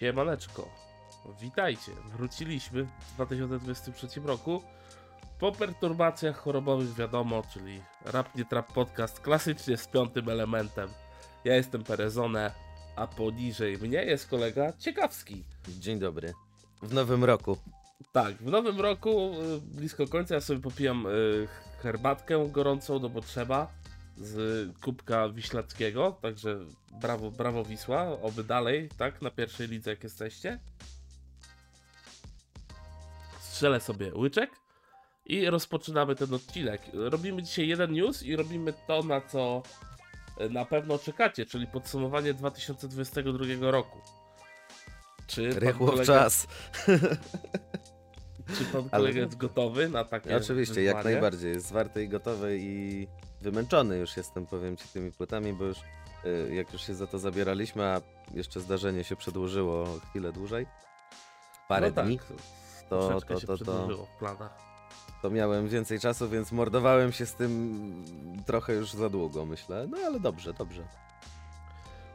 Siemaneczko. Witajcie. Wróciliśmy w 2023 roku. Po perturbacjach chorobowych wiadomo, czyli Rap Nie Trap Podcast klasycznie z piątym elementem. Ja jestem Perezone, a poniżej mnie jest kolega Ciekawski. Dzień dobry. W nowym roku. Tak, w nowym roku, y, blisko końca, ja sobie popijam y, herbatkę gorącą, no bo trzeba, z kubka wiślackiego, także brawo, brawo Wisła, oby dalej, tak, na pierwszej lidze jak jesteście. Strzelę sobie łyczek i rozpoczynamy ten odcinek. Robimy dzisiaj jeden news i robimy to, na co y, na pewno czekacie, czyli podsumowanie 2022 roku. Czy kolega- czas. Czy pan Ale- kolega jest gotowy na takie Oczywiście, jak wyzwanie? najbardziej. Jest zwarty i gotowy i wymęczony już jestem, powiem ci, tymi płytami, bo już y, jak już się za to zabieraliśmy, a jeszcze zdarzenie się przedłużyło chwilę dłużej, parę no dni, Tak, to, to, to, to, przedłużyło w planach. to miałem więcej czasu, więc mordowałem się z tym trochę już za długo, myślę. No ale dobrze, dobrze.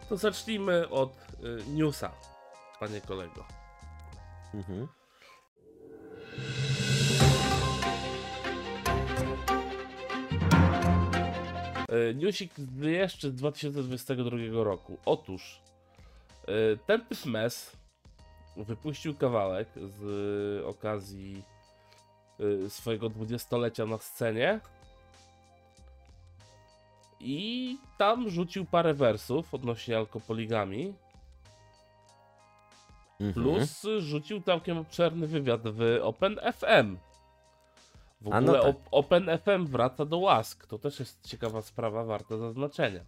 To zacznijmy od y, newsa, panie kolego. Mhm. Newsik z- jeszcze z 2022 roku. Otóż y, ten typ mes wypuścił kawałek z okazji y, swojego dwudziestolecia na scenie i tam rzucił parę wersów odnośnie alkopoligami. Mhm. Plus rzucił całkiem obszerny wywiad w OpenFM. W A ogóle no tak. op- OpenFM wraca do łask. To też jest ciekawa sprawa, warta zaznaczenia.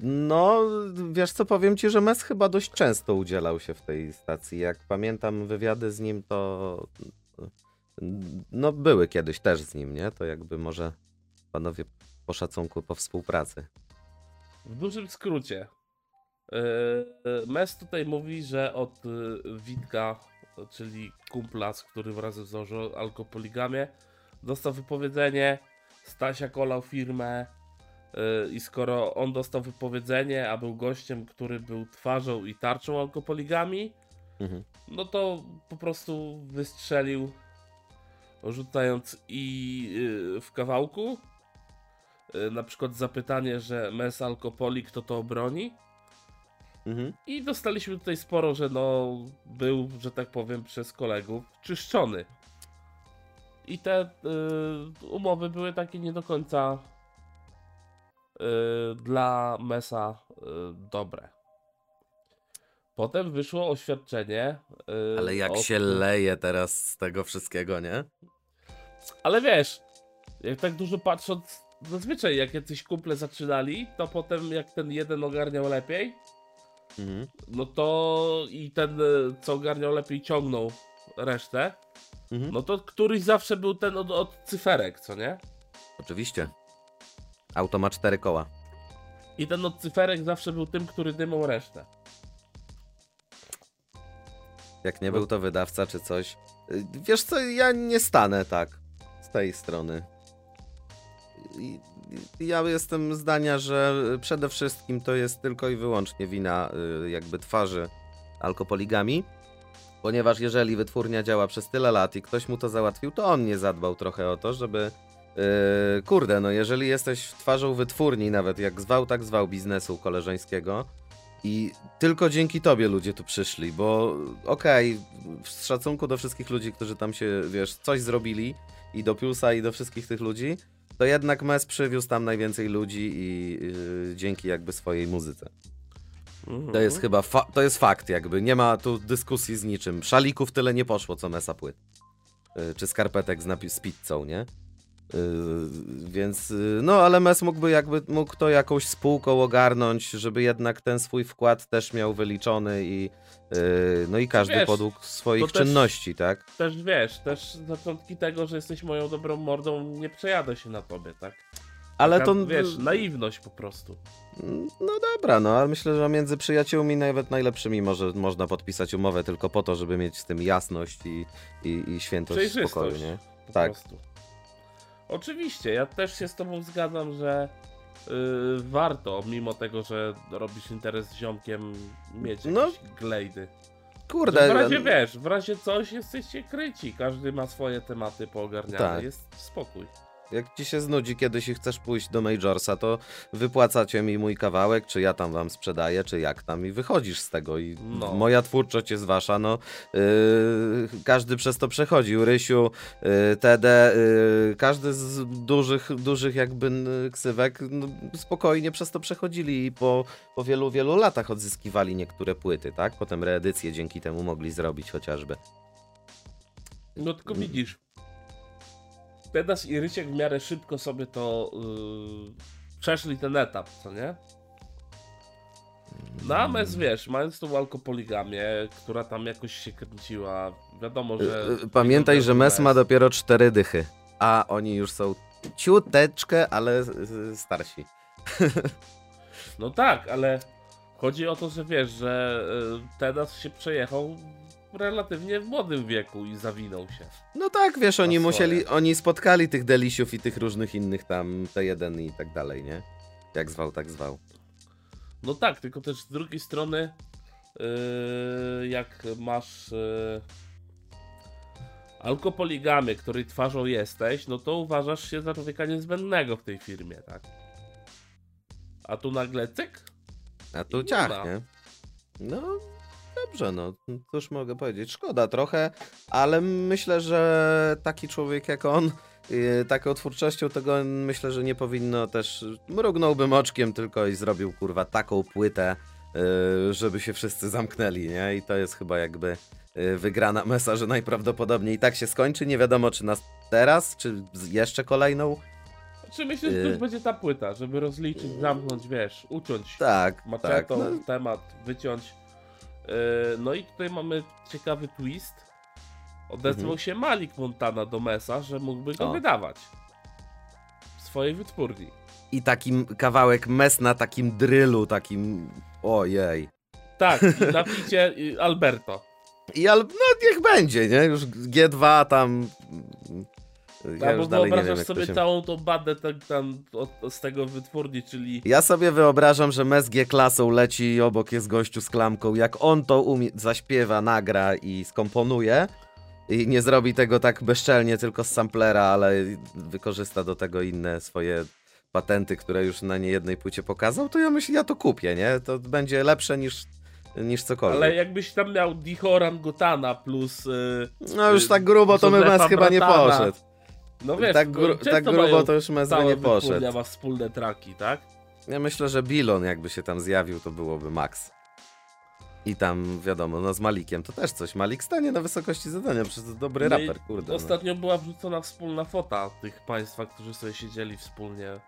No, wiesz co, powiem ci, że Mes chyba dość często udzielał się w tej stacji. Jak pamiętam wywiady z nim, to no były kiedyś też z nim, nie? To jakby może panowie po szacunku, po współpracy. W dużym skrócie. Yy, Mes tutaj mówi, że od yy, Witka, czyli kumpla, z którym razem założył alkopoligamię, dostał wypowiedzenie, Stasia kolał firmę yy, i skoro on dostał wypowiedzenie, a był gościem, który był twarzą i tarczą alkopoligami, Mhm. no to po prostu wystrzelił, rzucając i yy, w kawałku. Yy, Na przykład zapytanie, że mes alkopoli, kto to obroni? Mhm. I dostaliśmy tutaj sporo, że no był, że tak powiem, przez kolegów czyszczony. I te y, umowy były takie nie do końca y, dla Mesa y, dobre. Potem wyszło oświadczenie. y, Ale jak od- się leje teraz z tego wszystkiego, nie? Ale wiesz, jak tak dużo patrząc, zazwyczaj jak jacyś kumple zaczynali, to potem jak ten jeden ogarniał lepiej, Mhm. no to i ten, y, co ogarniał lepiej, ciągnął resztę, Mhm. no to któryś zawsze był ten od, od cyferek, co nie? Oczywiście. Auto ma cztery koła. I ten od cyferek zawsze był tym, który dymał resztę. Jak nie No. był to wydawca czy coś. Y, Wiesz co, ja nie stanę tak z tej strony. Ja jestem zdania, że przede wszystkim to jest tylko i wyłącznie wina y, jakby twarzy alkopoligami. Ponieważ jeżeli wytwórnia działa przez tyle lat i ktoś mu to załatwił, to on nie zadbał trochę o to, żeby. Yy, kurde, no jeżeli jesteś twarzą wytwórni, nawet jak zwał, tak zwał biznesu koleżeńskiego, i tylko dzięki tobie ludzie tu przyszli, bo okej, z szacunku do wszystkich ludzi, którzy tam się, wiesz, coś zrobili i do Piusa i do wszystkich tych ludzi, to jednak Mes przywiózł tam najwięcej ludzi i yy, dzięki jakby swojej muzyce. Mhm. To jest chyba, fa- to jest fakt jakby, nie ma tu dyskusji z niczym. Szalików tyle nie poszło, co Mesa płyt. Yy, czy skarpetek z, napi- z pizzą, nie? Yy, więc, yy, no ale Mes mógłby jakby, mógł to jakąś spółką ogarnąć, żeby jednak ten swój wkład też miał wyliczony i yy, no i każdy Wiesz, podług swoich też- czynności, tak? Też wiesz, też zaczątki tego, że jesteś moją dobrą mordą, nie przejadę się na tobie, tak? Ale Taka, to, Wiesz, naiwność po prostu. no dobra, no ale myślę, że między przyjaciółmi nawet najlepszymi może, można podpisać umowę tylko po to, żeby mieć z tym jasność i, i, i świętość spokoju, nie? Po Tak. prostu. Oczywiście, ja też się z tobą zgadzam, że yy, warto, mimo tego, że robisz interes z ziomkiem, mieć No. jakieś glejdy. Kurde, w razie wiesz, w razie coś jesteście kryci, każdy ma swoje tematy poogarniane, Tak. jest spokój. Jak ci się znudzi kiedyś i chcesz pójść do Majorsa, to wypłacacie mi mój kawałek, czy ja tam wam sprzedaję, czy jak tam i wychodzisz z tego i No. moja twórczość jest wasza, no yy, każdy przez to przechodził, Rysiu, yy, TD, yy, każdy z dużych, dużych jakby ksywek no, spokojnie przez to przechodzili i po, po wielu, wielu latach odzyskiwali niektóre płyty, tak? Potem reedycje dzięki temu mogli zrobić chociażby. No tylko widzisz, Pedas i Rysiek w miarę szybko sobie to yy, przeszli ten etap, co nie? No a Mes, wiesz, mając tą alkopoligamię, która tam jakoś się kręciła, wiadomo, że... Yy, Pamiętaj, że Mes ma dopiero cztery dychy, a oni już są ciuteczkę, ale y, starsi. No tak, ale chodzi o to, że wiesz, że y, Tedas się przejechał relatywnie w młodym wieku i zawinął się. No tak, wiesz, oni musieli, oni spotkali tych delisiów i tych różnych innych tam, T1 i tak dalej, nie? Jak zwał, tak zwał. No tak, tylko też z drugiej strony, yy, jak masz yy, alkopoligamy, której twarzą jesteś, no to uważasz się za człowieka niezbędnego w tej firmie, tak? A tu nagle cyk? A tu ciach, nie? No, dobrze, no, cóż mogę powiedzieć. Szkoda trochę, ale myślę, że taki człowiek jak on, yy, taką twórczością tego myślę, że nie powinno też, mrugnąłbym oczkiem tylko i zrobił, kurwa, taką płytę, yy, żeby się wszyscy zamknęli, nie? I to jest chyba jakby yy, wygrana mesa, że najprawdopodobniej i tak się skończy. Nie wiadomo, czy nas teraz, czy jeszcze kolejną. Czy myślisz, że to już będzie ta płyta, żeby rozliczyć, zamknąć, wiesz, uciąć Tak, tak. maczetą No, temat, wyciąć. Yy, no i tutaj mamy ciekawy twist. Odezwał Mhm. się Malik Montana do Mesa, że mógłby go O. wydawać w swojej wytwórni. I takim kawałek mes na takim drylu, takim. Ojej. Tak, i napicie Alberto. I al... no niech będzie, nie? Już G2 tam. Ja Albo wiem, wyobrażasz to sobie się... całą tą bandę tak, tam od, z tego wytwórni, czyli Ja sobie wyobrażam, że mes klasą leci i obok jest gościu z klamką. Jak on to umie... zaśpiewa, nagra i skomponuje. I nie zrobi tego tak bezczelnie, tylko z samplera, ale wykorzysta do tego inne swoje patenty, które już na niejednej płycie pokazał, to ja myślę, ja to kupię, nie? To będzie lepsze niż, niż cokolwiek. ale jakbyś tam miał Dicho Orangutana plus... y, No już tak grubo to mes chyba nie poszedł. No wiesz, tak, gru, tak grubo to już cała nie poszedł. ma wspólne traki, tak? Ja myślę, że Bilon jakby się tam zjawił, to byłoby max. I tam wiadomo, no z Malikiem to też coś. Malik stanie na wysokości zadania, przecież to dobry No raper, kurde. No. Ostatnio była wrzucona wspólna fota tych państwa, którzy sobie siedzieli wspólnie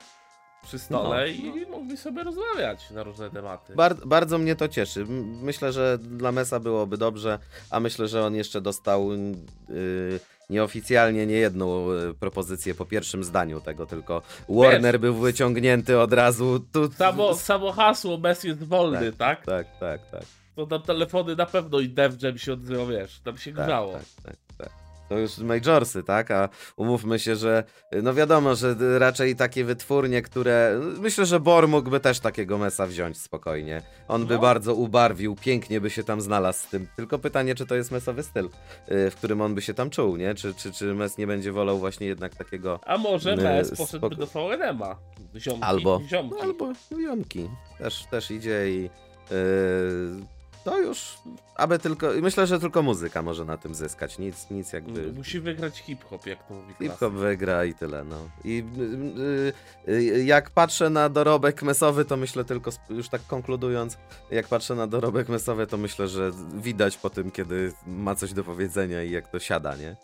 przy stole No, i mogli sobie rozmawiać na różne tematy. Bar bardzo mnie to cieszy. Myślę, że dla Mesa byłoby dobrze, a myślę, że on jeszcze dostał yy, nieoficjalnie niejedną yy, propozycję po pierwszym zdaniu tego, tylko Warner był wyciągnięty od razu. Tu, Samo, samo hasło Mes jest wolny, tak? Tak, tak, tak. To tam telefony na pewno i Def Jam się odzywał, wiesz, tam się Tak, grzało. tak, tak, tak. To już majorsy, tak? A umówmy się, że no wiadomo, że raczej takie wytwórnie, które. Myślę, że Bor mógłby też takiego mesa wziąć spokojnie. On by No. bardzo ubarwił, pięknie by się tam znalazł z tym. Tylko pytanie, czy to jest mesowy styl, y, w którym on by się tam czuł, nie? Czy, czy, czy mes nie będzie wolał właśnie jednak takiego. A może Nie, Mes poszedłby spoko- do VNM-a. Ziomki, Albo. Ziomki. No, albo Jomki. Też, też idzie i. y, to już, aby tylko, myślę, że tylko muzyka może na tym zyskać, nic, nic jakby... Musi wygrać hip-hop, jak to mówi Hip-hop wygra i tyle, no. I y, y, y, jak patrzę na dorobek mesowy, to myślę tylko, już tak konkludując, jak patrzę na dorobek mesowy, to myślę, że widać po tym, kiedy ma coś do powiedzenia i jak to siada, nie?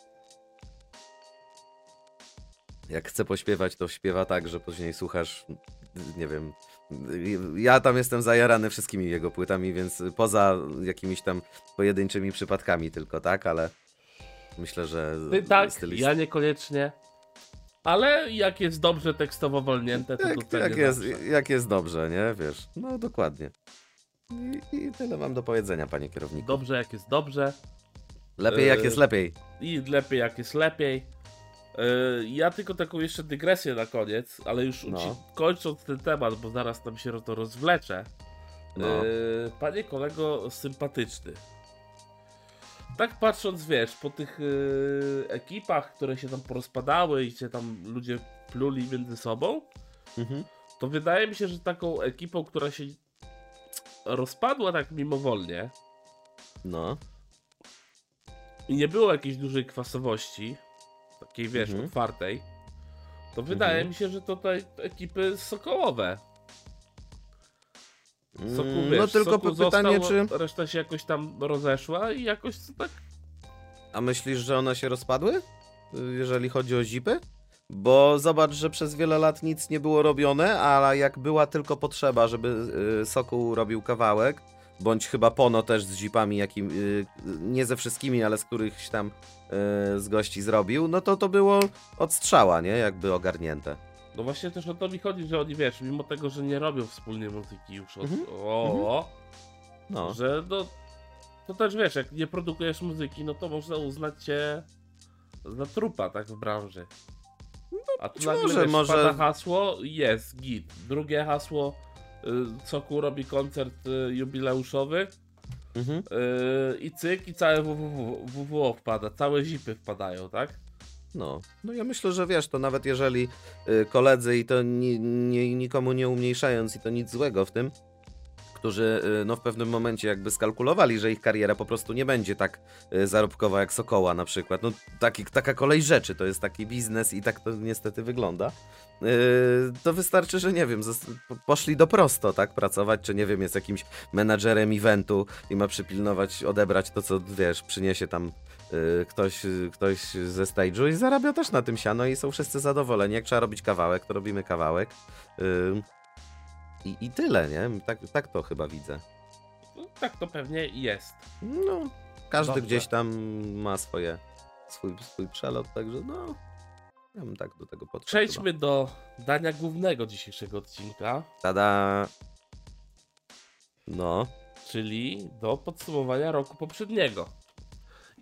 Jak chce pośpiewać, to śpiewa tak, że później słuchasz, nie wiem, ja tam jestem zajarany wszystkimi jego płytami, więc poza jakimiś tam pojedynczymi przypadkami tylko, tak? Ale myślę, że Ty tak, stylistycznie- ja niekoniecznie. Ale jak jest dobrze tekstowo wolnięte, to jak, docenię jak, jest, zawsze. jak jest dobrze, nie? Wiesz, no dokładnie. I, I tyle mam do powiedzenia, panie kierowniku. Dobrze jak jest dobrze Lepiej jak jest lepiej. i lepiej jak jest lepiej. Yy, Ja tylko taką jeszcze dygresję na koniec, ale już No. kończąc ten temat, bo zaraz nam się to rozwlecze. No. Yy, Panie kolego, sympatyczny. Tak patrząc, wiesz, po tych yy, ekipach, które się tam porozpadały i się tam ludzie pluli między sobą, Mhm. to wydaje mi się, że taką ekipą, która się rozpadła tak mimowolnie No. i nie było jakiejś dużej kwasowości, takiej wiesz, Mhm. otwartej, to wydaje Mhm. mi się, że to te ekipy sokołowe. Soku, Mm, wiesz, no tylko pytanie, został, czy... reszta się jakoś tam rozeszła i jakoś tak A myślisz, że one się rozpadły? Jeżeli chodzi o zipy? Bo zobacz, że przez wiele lat nic nie było robione, a jak była tylko potrzeba, żeby y, Sokół robił kawałek, bądź chyba Pono też z zipami, jakim, y, nie ze wszystkimi, ale z którychś tam z gości zrobił, no to to było od strzała, nie? Jakby ogarnięte. No właśnie też o to mi chodzi, że oni wiesz, mimo tego, że nie robią wspólnie muzyki już od Mhm. o, No. że no to też wiesz, jak nie produkujesz muzyki, no to można uznać cię za trupa, tak w branży. A tu nagle może, może- pada hasło, jest git. Drugie hasło, y, Soku robi koncert y, jubileuszowy Mhm. y, i cyk i całe WWW WWO wpada, całe zipy wpadają, tak? No, no ja myślę, że wiesz, to nawet jeżeli y, koledzy i to ni, ni, nikomu nie umniejszając i to nic złego w tym, którzy y, no w pewnym momencie jakby skalkulowali, że ich kariera po prostu nie będzie tak y, zarobkowa jak Sokoła na przykład. No taki, taka kolej rzeczy, to jest taki biznes i tak to niestety wygląda. Y, to wystarczy, że nie wiem, poszli do prosto, tak, pracować, czy nie wiem, jest jakimś menadżerem eventu i ma przypilnować, odebrać to, co wiesz, przyniesie tam ktoś, ktoś ze stage'u i zarabia też na tym siano i są wszyscy zadowoleni. Jak trzeba robić kawałek, to robimy kawałek. Ym, I, I tyle, nie? Tak, tak to chyba widzę. No, tak to pewnie jest. No, każdy Dobrze. gdzieś tam ma swoje, swój, swój przelot, także no, ja bym tak do tego podszedł. Przejdźmy do dania głównego dzisiejszego odcinka. Tada! No, czyli do podsumowania roku poprzedniego.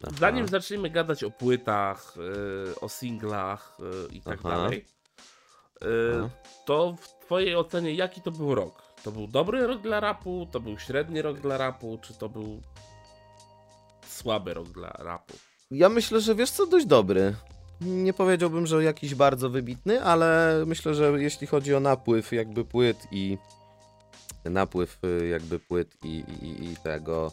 Aha. Zanim zaczniemy gadać o płytach, y, o singlach y, i tak Aha. dalej. To w twojej ocenie jaki to był rok? To był dobry rok dla rapu, to był średni rok dla rapu, czy to był słaby rok dla rapu? Ja myślę, że wiesz co, dość dobry. Nie powiedziałbym, że jakiś bardzo wybitny, ale myślę, że jeśli chodzi o napływ jakby płyt i napływ y, jakby płyt i, i, i tego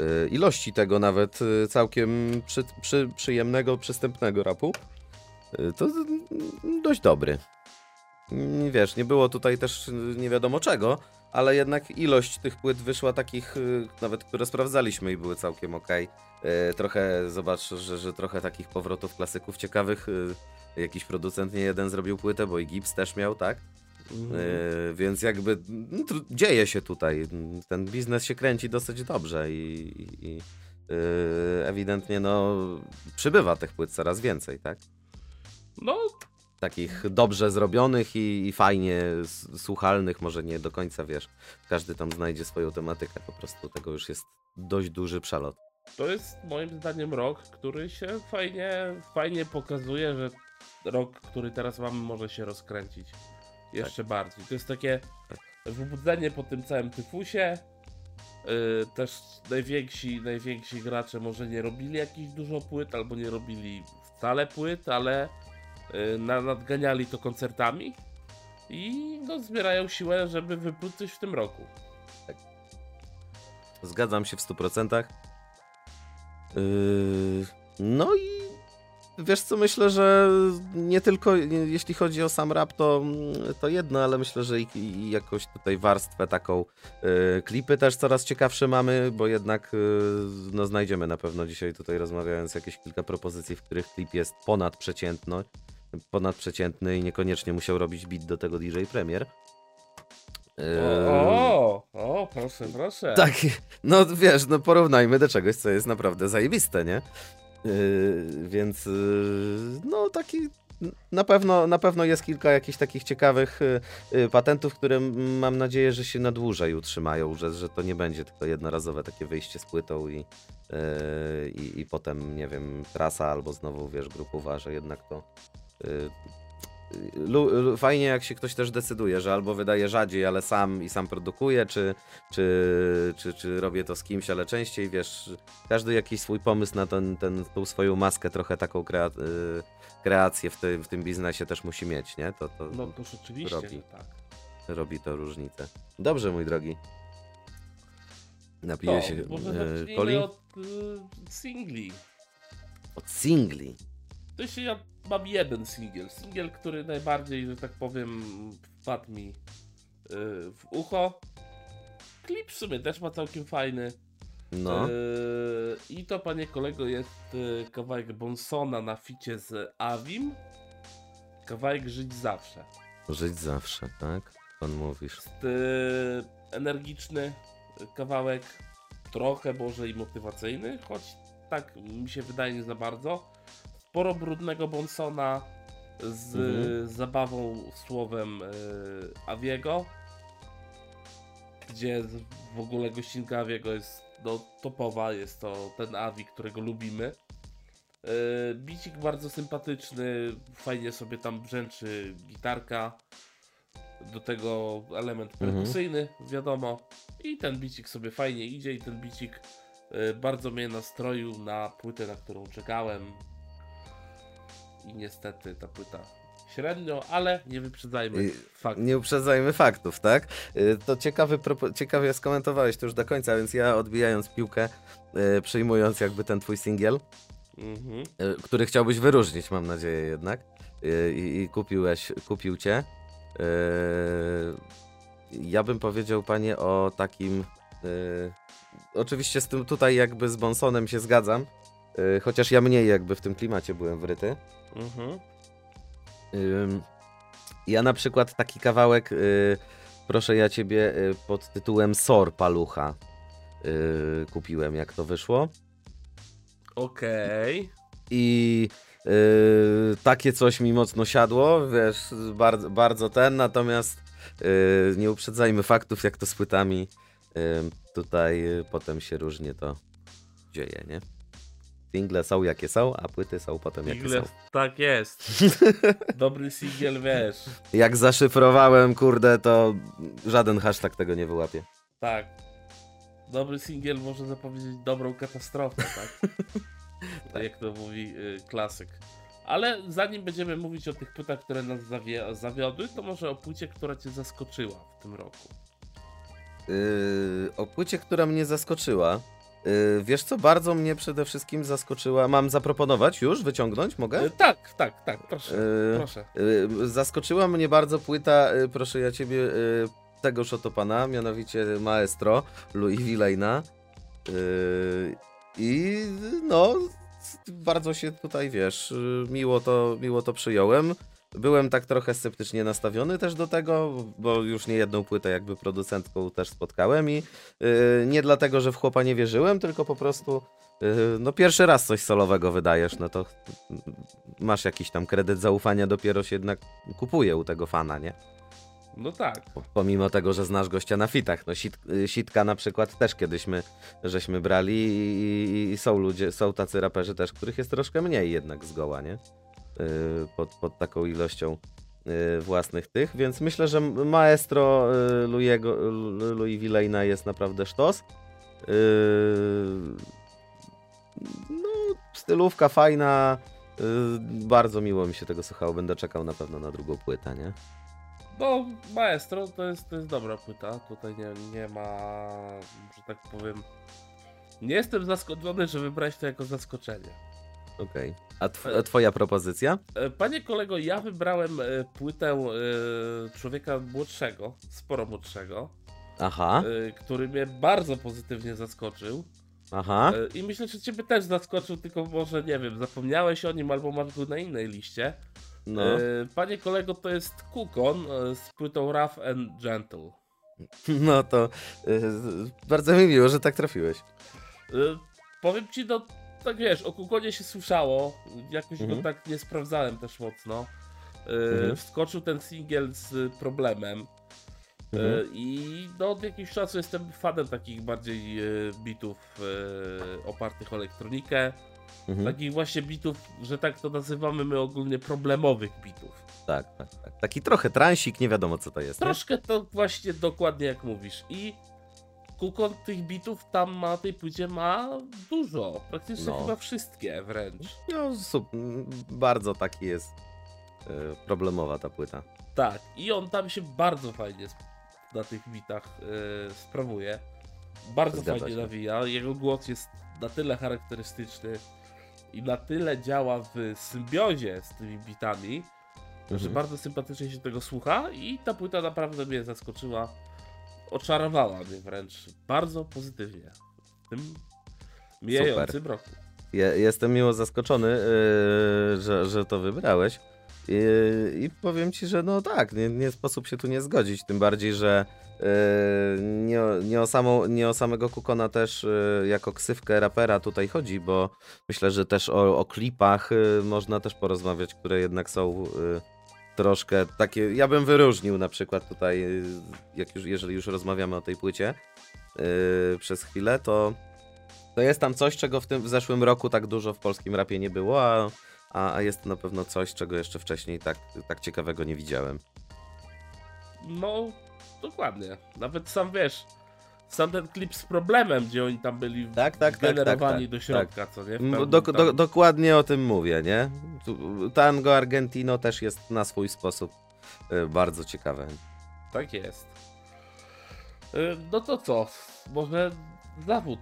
y, ilości tego nawet y, całkiem przy, przy, przyjemnego, przystępnego rapu, y, to y, dość dobry. Nie Wiesz, nie było tutaj też y, nie wiadomo czego, ale jednak ilość tych płyt wyszła takich, y, nawet które sprawdzaliśmy i były całkiem. E, trochę zobacz, że, że trochę takich powrotów klasyków ciekawych. e, Jakiś producent nie jeden zrobił płytę, bo i Gibbs też miał, tak? E, więc jakby no, dzieje się tutaj. Ten biznes się kręci dosyć dobrze i, i, i e, ewidentnie no przybywa tych płyt coraz więcej, tak? No, Takich dobrze zrobionych i, i fajnie słuchalnych, może nie do końca wiesz. Każdy tam znajdzie swoją tematykę, po prostu tego już jest dość duży przelot. to jest moim zdaniem rok, który się fajnie, fajnie pokazuje, że rok, który teraz mamy, może się rozkręcić jeszcze bardziej. To jest takie wybudzenie po tym całym tyfusie. Yy, też najwięksi, najwięksi gracze może nie robili jakichś dużo płyt, albo nie robili wcale płyt, ale nadganiali to koncertami i no, zbierają siłę, żeby wypluć coś w tym roku. Zgadzam się w 100%. Yy, no i wiesz co, myślę, że nie tylko jeśli chodzi o sam rap, to, to jedno, ale myślę, że i, i jakoś tutaj warstwę taką yy, klipy też coraz ciekawsze mamy, bo jednak yy, no, znajdziemy na pewno dzisiaj tutaj rozmawiając jakieś kilka propozycji, w których klip jest ponadprzeciętny, ponadprzeciętny i niekoniecznie musiał robić beat do tego DJ Premier. Yy, O, o, o, proszę, proszę. tak, no wiesz, no porównajmy do czegoś, co jest naprawdę zajebiste, nie? Yy, więc yy, no taki na pewno, na pewno jest kilka jakichś takich ciekawych y, y, patentów, które mam nadzieję, że się na dłużej utrzymają, że, że to nie będzie tylko jednorazowe takie wyjście z płytą i, i, i potem, nie wiem, trasa albo znowu, wiesz, grupowa, że jednak to... y, y, fajnie jak się ktoś też decyduje, że albo wydaje rzadziej, ale sam i sam produkuje, czy, czy, czy, czy robię to z kimś, ale częściej, wiesz, każdy jakiś swój pomysł na ten, ten, tą swoją maskę, trochę taką krea, y, kreację w, ty, w tym biznesie też musi mieć, nie? To, to No to rzeczywiście, robi. tak. robi to różnicę. Dobrze, mój drogi. Napiję się To, może y, zacznijmy coli od y, singli. od singli. To jeszcze ja mam jeden singiel. Singiel, który najbardziej, że tak powiem, wpadł mi y, w ucho. Klip w sumie też ma całkiem fajny. No, Y, I to, panie kolego, jest y, kawałek Bonsona na ficie z Avim. Kawałek Żyć Zawsze. żyć zawsze, tak? Pan mówisz. Jest energiczny kawałek, trochę może i motywacyjny, choć tak mi się wydaje nie za bardzo. Sporo brudnego Bonsona z Mhm. zabawą słowem y, Aviego, gdzie w ogóle gościnka Aviego jest no, topowa, jest to ten Avi, którego lubimy. Y, Bicik bardzo sympatyczny, fajnie sobie tam brzęczy gitarka. Do tego element Mhm. perkusyjny, wiadomo. I ten bicik sobie fajnie idzie i ten bicik y, bardzo mnie nastroił na płytę, na którą czekałem. I niestety ta płyta średnio, ale nie wyprzedzajmy Y, fakt. Nie uprzedzajmy faktów, tak? Y, To ciekawy, ciekawie skomentowałeś to już do końca, więc ja odbijając piłkę, y, przyjmując jakby ten twój singiel, Mhm. y, który chciałbyś wyróżnić, mam nadzieję jednak, i, i kupiłeś, kupił cię. Ja bym powiedział, panie, o takim. Oczywiście z tym tutaj jakby z Bonsonem się zgadzam, chociaż ja mniej jakby w tym klimacie byłem wryty. Mhm. Ja na przykład taki kawałek, y, proszę ja ciebie, y, pod tytułem Sor Palucha y, kupiłem, jak to wyszło. Okej. I y, takie coś mi mocno siadło, wiesz, bardzo, bardzo ten, natomiast y, nie uprzedzajmy faktów, jak to z płytami y, tutaj y, potem się różnie to dzieje, nie? Single są jakie są, a płyty są potem jakie Single, są. tak jest. Dobry singiel, wiesz. Jak zaszyfrowałem, kurde, to żaden hashtag tego nie wyłapie. Tak. Dobry singiel może zapowiedzieć dobrą katastrofę, tak? tak. Jak to mówi y, klasyk. Ale zanim będziemy mówić o tych płytach, które nas zawie- zawiodły, to może o płycie, która cię zaskoczyła w tym roku. Yy, o płycie, która mnie zaskoczyła. Yy, wiesz co, bardzo mnie przede wszystkim zaskoczyła. Mam zaproponować już, wyciągnąć, mogę? Y, tak, tak, tak, proszę. Yy, Proszę. yy, zaskoczyła mnie bardzo płyta, yy, proszę ja ciebie, tegoż oto pana, mianowicie Maestro Louis Villaina. I no, bardzo się tutaj, wiesz, miło to, miło to przyjąłem. Byłem tak trochę sceptycznie nastawiony też do tego, bo już nie jedną płytę jakby producentką też spotkałem i yy, nie dlatego, że w chłopa nie wierzyłem, tylko po prostu yy, no pierwszy raz coś solowego wydajesz, no to masz jakiś tam kredyt zaufania, dopiero się jednak kupuje u tego fana, nie? No tak. Po- Pomimo tego, że znasz gościa na fitach. No sit, y, sitka na przykład też kiedyś my, żeśmy brali i, i, i są ludzie, są tacy raperzy też, których jest troszkę mniej jednak zgoła, nie? Yy, pod, pod taką ilością yy, własnych tych, więc myślę, że maestro Louiego, Lu- Louis Villaina jest naprawdę sztos. No, stylówka fajna, bardzo miło mi się tego słuchało, będę czekał na pewno na drugą płytę, nie? No, Maestro to jest, to jest dobra płyta. Tutaj nie, nie ma, że tak powiem. Nie jestem zaskoczony, że wybrałeś to jako zaskoczenie. Okej. A, tw- a twoja propozycja? E, Panie kolego, ja wybrałem e, płytę e, człowieka młodszego, sporo młodszego, Aha, który mnie bardzo pozytywnie zaskoczył. aha. I myślę, że ciebie też zaskoczył, tylko może nie wiem, zapomniałeś o nim albo masz go na innej liście. No. Panie kolego, to jest Kukon z płytą Rough and Gentle. No to bardzo mi miło, że tak trafiłeś. Powiem ci, no tak wiesz, o Kukonie się słyszało, jakoś Mhm. go tak nie sprawdzałem też mocno. E, Mhm. Wskoczył ten singiel z problemem. E, Mhm. I no, od jakiegoś czasu jestem fanem takich bardziej e, bitów opartych o elektronikę. Mhm. Takich właśnie bitów, że tak to nazywamy my ogólnie problemowych bitów. Tak, tak, tak. Taki trochę transik, nie wiadomo co to jest. Nie? Troszkę to właśnie dokładnie jak mówisz. I Kukon tych bitów tam ma, tej płycie ma dużo. Praktycznie No. chyba wszystkie wręcz. No, bardzo taki jest e, problemowa ta płyta. Tak, i on tam się bardzo fajnie na tych bitach e, sprawuje. Bardzo Zgadza fajnie się. nawija. Jego głos jest na tyle charakterystyczny i na tyle działa w symbiozie z tymi bitami, że Mhm. bardzo sympatycznie się tego słucha i ta płyta naprawdę mnie zaskoczyła. Oczarowała mnie wręcz bardzo pozytywnie w tym mijającym roku. Je, jestem miło zaskoczony, e, że, że to wybrałeś. I, I powiem ci, że no tak, nie, nie sposób się tu nie zgodzić. Tym bardziej, że e, nie, o- nie, o samą, nie o samego Kukona też e, jako ksywkę rapera tutaj chodzi, bo myślę, że też o, o klipach e, można też porozmawiać, które jednak są troszkę takie. Ja bym wyróżnił na przykład tutaj, jak już, jeżeli już rozmawiamy o tej płycie e, przez chwilę, to. To jest tam coś, czego w tym w zeszłym roku tak dużo w polskim rapie nie było, a, a, a jest to na pewno coś, czego jeszcze wcześniej tak, tak ciekawego nie widziałem. No, dokładnie. Nawet sam wiesz, sam ten klip z problemem, gdzie oni tam byli Tak, tak, tak, generowani tak, do tak, środka, co nie? Pełnym Do, do, dokładnie o tym mówię, nie? Tango Argentino też jest na swój sposób y, bardzo ciekawe. Tak jest. Y, No to co? Może zawód?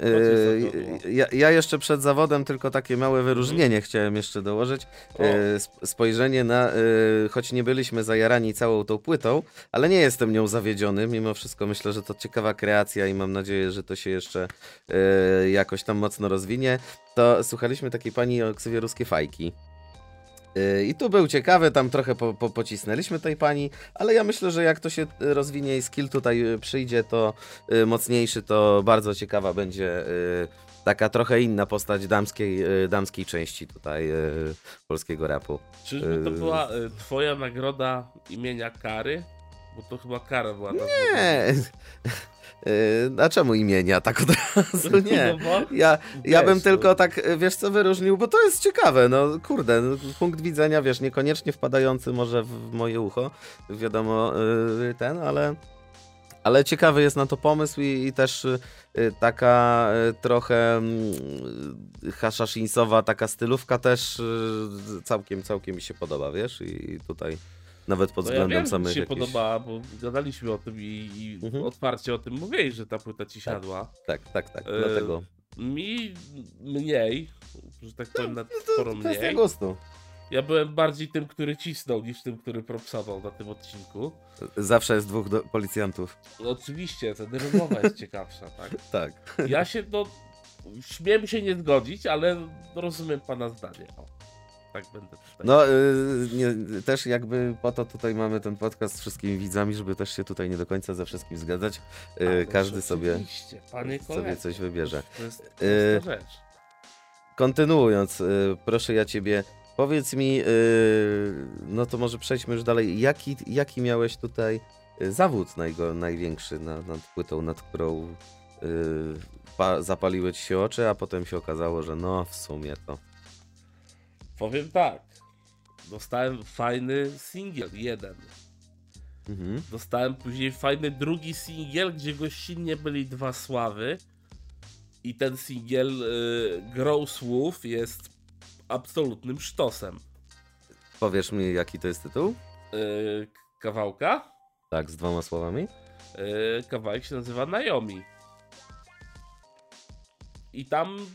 Y, co było? ja, ja jeszcze przed zawodem tylko takie małe wyróżnienie chciałem jeszcze dołożyć. Y, sp- spojrzenie na, y, choć nie byliśmy zajarani całą tą płytą, ale nie jestem nią zawiedziony. Mimo wszystko myślę, że to ciekawa kreacja i mam nadzieję, że to się jeszcze y, jakoś tam mocno rozwinie. To słuchaliśmy takiej pani o ksywie ruskie fajki. Y, I tu był ciekawy, tam trochę po, po, pocisnęliśmy tej pani, ale ja myślę, że jak to się y, rozwinie i skill tutaj y, przyjdzie, to mocniejszy, to bardzo ciekawa będzie taka trochę inna postać damskiej, damskiej części tutaj polskiego rapu. czyżby to była twoja nagroda imienia Kary? Bo to chyba Kara była ta Nie. A czemu imienia tak od razu? Nie. No bo, Ja, ja bym tylko no, tak, y, wiesz co, wyróżnił, bo to jest ciekawe, no kurde, no, punkt widzenia, wiesz, niekoniecznie wpadający może w moje ucho, wiadomo, y, ten, ale, ale ciekawy jest na to pomysł i, i też y, taka trochę mm, haszaszinsowa taka stylówka też całkiem, całkiem mi się podoba, wiesz, i tutaj nawet pod no ja względem wiem, że samych się jakichś... podoba, bo gadaliśmy o tym i, i Mhm. otwarcie o tym mówiłeś, że ta płyta ci Tak. siadła. Tak, tak, tak, E, dlatego... Mi mniej, że tak powiem, na sporo Kwestia mniej. gustu. Ja byłem bardziej tym, który cisnął, niż tym, który propsował na tym odcinku. Zawsze jest dwóch do, policjantów. No oczywiście, ta rozmowa jest ciekawsza, tak? Tak. Ja się, no, śmiem się nie zgodzić, ale rozumiem pana zdanie. O, tak będę tutaj. No, y, nie, też jakby po to tutaj mamy ten podcast z wszystkimi widzami, żeby też się tutaj nie do końca ze wszystkim zgadzać. Y, Ależ każdy sobie, sobie coś wybierze. To jest Y, prosta rzecz. Kontynuując, y, proszę ja ciebie, powiedz mi, y, no to może przejdźmy już dalej. Jaki, jaki miałeś tutaj y, zawód najgo, największy na, nad płytą, nad którą y, pa, zapaliły ci się oczy, a potem się okazało, że no w sumie to. Powiem tak. Dostałem fajny singiel, jeden. Mhm. Dostałem później fajny drugi singiel, gdzie gościnnie byli dwa sławy. I ten singiel y, Grow Słów jest absolutnym sztosem. Powiesz mi, jaki to jest tytuł? Y, kawałka. Tak, z dwoma słowami. Y, kawałek się nazywa Naomi. I tam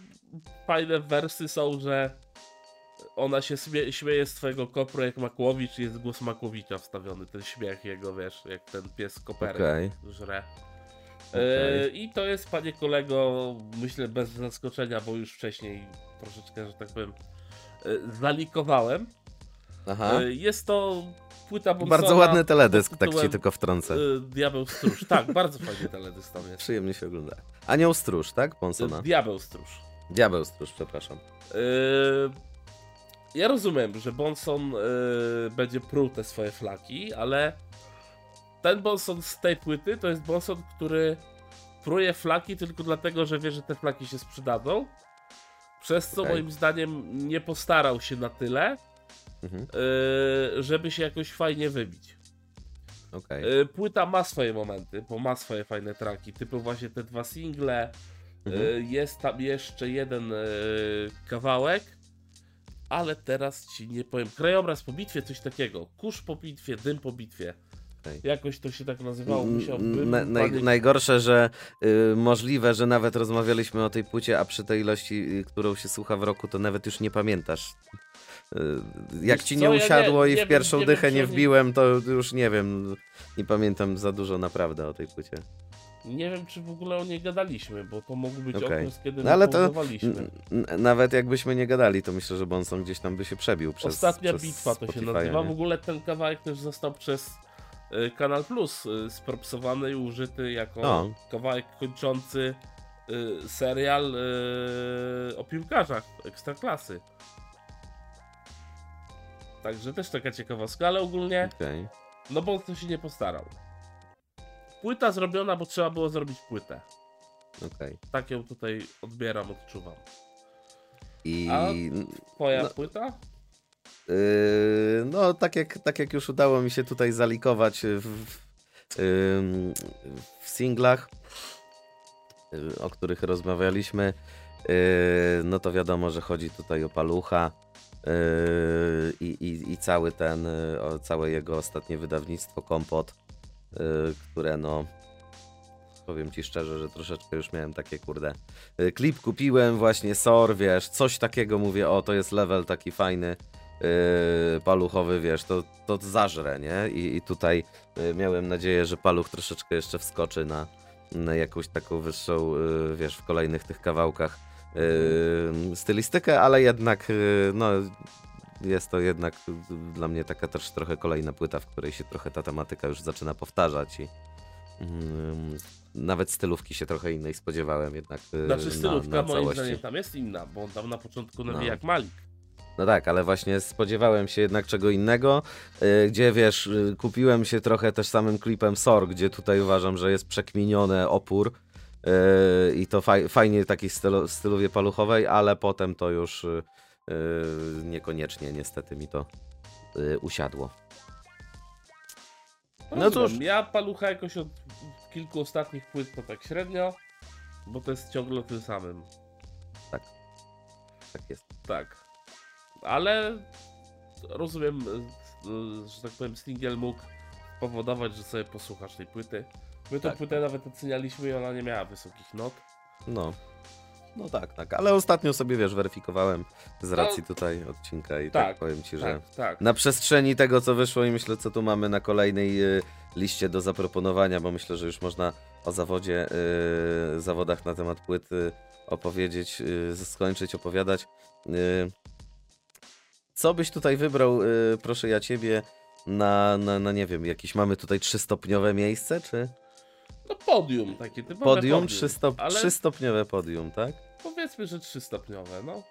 fajne wersy są, że ona się śmie śmieje z twojego kopru jak Makłowicz jest głos Makłowicza wstawiony, ten śmiech jego, wiesz, jak ten pies koperek Okej. żre. E, I to jest, panie kolego, myślę bez zaskoczenia, bo już wcześniej troszeczkę, że tak powiem, e, zalikowałem. Aha. E, Jest to płyta Bonsona Bardzo ładny teledysk, tak ci tylko wtrącę. Diabeł Stróż. Tak, bardzo fajny teledysk tam jest. Przyjemnie się ogląda. Anioł Stróż, tak? Ponsona. Diabeł Stróż. Diabeł stróż, przepraszam. Yy, ja rozumiem, że Bonson yy, będzie pruł te swoje flaki, ale ten Bonson z tej płyty to jest Bonson, który pruje flaki tylko dlatego, że wie, że te flaki się sprzedadzą. Przez co Okej. moim zdaniem nie postarał się na tyle, Mhm. yy, żeby się jakoś fajnie wybić. Okej. Yy, płyta ma swoje momenty, bo ma swoje fajne traki, typu właśnie te dwa single. Mhm. Jest tam jeszcze jeden kawałek, ale teraz ci nie powiem. Krajobraz po bitwie, coś takiego. Kurz po bitwie, dym po bitwie. Okej. Jakoś to się tak nazywało. N- Musiałbym. na, naj, najgorsze, że y, możliwe, że nawet rozmawialiśmy o tej płycie, a przy tej ilości, y, którą się słucha w roku, to nawet już nie pamiętasz. Y, jak Wiesz ci co, nie ja nie- usiadło i nie w pierwszą nie wiem, dychę nie oni- wbiłem, to już nie wiem. Nie pamiętam za dużo naprawdę o tej płycie. Nie wiem, czy w ogóle o niej gadaliśmy, bo to mógł być Okej. okres, kiedy No ale to nawet jakbyśmy nie gadali, to myślę, że Bonson gdzieś tam by się przebił przez Ostatnia przez bitwa to się nazywa. nie? W ogóle ten kawałek też został przez y, Kanal Plus y, spropsowany i użyty jako O. kawałek kończący y, serial o piłkarzach ekstraklasy. Także też taka ciekawostka, ale ogólnie Okej. no bo to się nie postarał. Płyta zrobiona, bo trzeba było zrobić płytę. okej. Tak ją tutaj odbieram, odczuwam. I A- Twoja No. płyta? Yy, no, tak jak, tak jak już udało mi się tutaj zalikować w, w, singlach, yy, o których rozmawialiśmy, yy, no to wiadomo, że chodzi tutaj o palucha yy, i, i, i cały ten, o całe jego ostatnie wydawnictwo Kompot, które no. Powiem ci szczerze, że troszeczkę już miałem takie kurde. yy, Klip kupiłem, właśnie SOR, wiesz, coś takiego mówię, o to jest level taki fajny yy, paluchowy, wiesz, to, to zażre, nie? I, i tutaj yy, miałem nadzieję, że paluch troszeczkę jeszcze wskoczy na, na jakąś taką wyższą, yy, wiesz, w kolejnych tych kawałkach yy, stylistykę, ale jednak, no, jest to jednak dla mnie taka też trochę kolejna płyta, w której się trochę ta tematyka już zaczyna powtarzać i yy, nawet stylówki się trochę innej spodziewałem jednak yy, Znaczy na, stylówka na moim całości. zdaniem tam jest inna, bo on tam na początku No. jak Malik. No tak, ale właśnie spodziewałem się jednak czego innego, yy, gdzie wiesz, yy, kupiłem się trochę też samym klipem SOR, gdzie tutaj uważam, że jest przekminiony opór yy, i to faj, fajnie takiej stylu, stylowie paluchowej, ale potem to już yy, niekoniecznie niestety mi to yy, usiadło. No Rozumiem. cóż. Ja palucha jakoś od kilku ostatnich płyt to tak średnio, bo to jest ciągle tym samym. Tak jest. Tak. Ale rozumiem, y, y, że tak powiem, single mógł powodować, że sobie posłuchasz tej płyty. My tę Tak. płytę nawet ocenialiśmy i ona nie miała wysokich not. No. No tak, tak, ale ostatnio sobie wiesz, weryfikowałem z racji tutaj odcinka i tak, tak, powiem ci, że Tak, tak. na przestrzeni tego, co wyszło i myślę, co tu mamy na kolejnej y, liście do zaproponowania, bo myślę, że już można o zawodzie, y, zawodach na temat płyty opowiedzieć, y, skończyć opowiadać. Y, co byś tutaj wybrał, proszę ja ciebie, na, na, na nie wiem, jakieś mamy tutaj trzystopniowe miejsce, czy No podium takie typowe podium, podium. Trzystop, ale trzystopniowe podium, tak? powiedzmy, że trzystopniowe, no.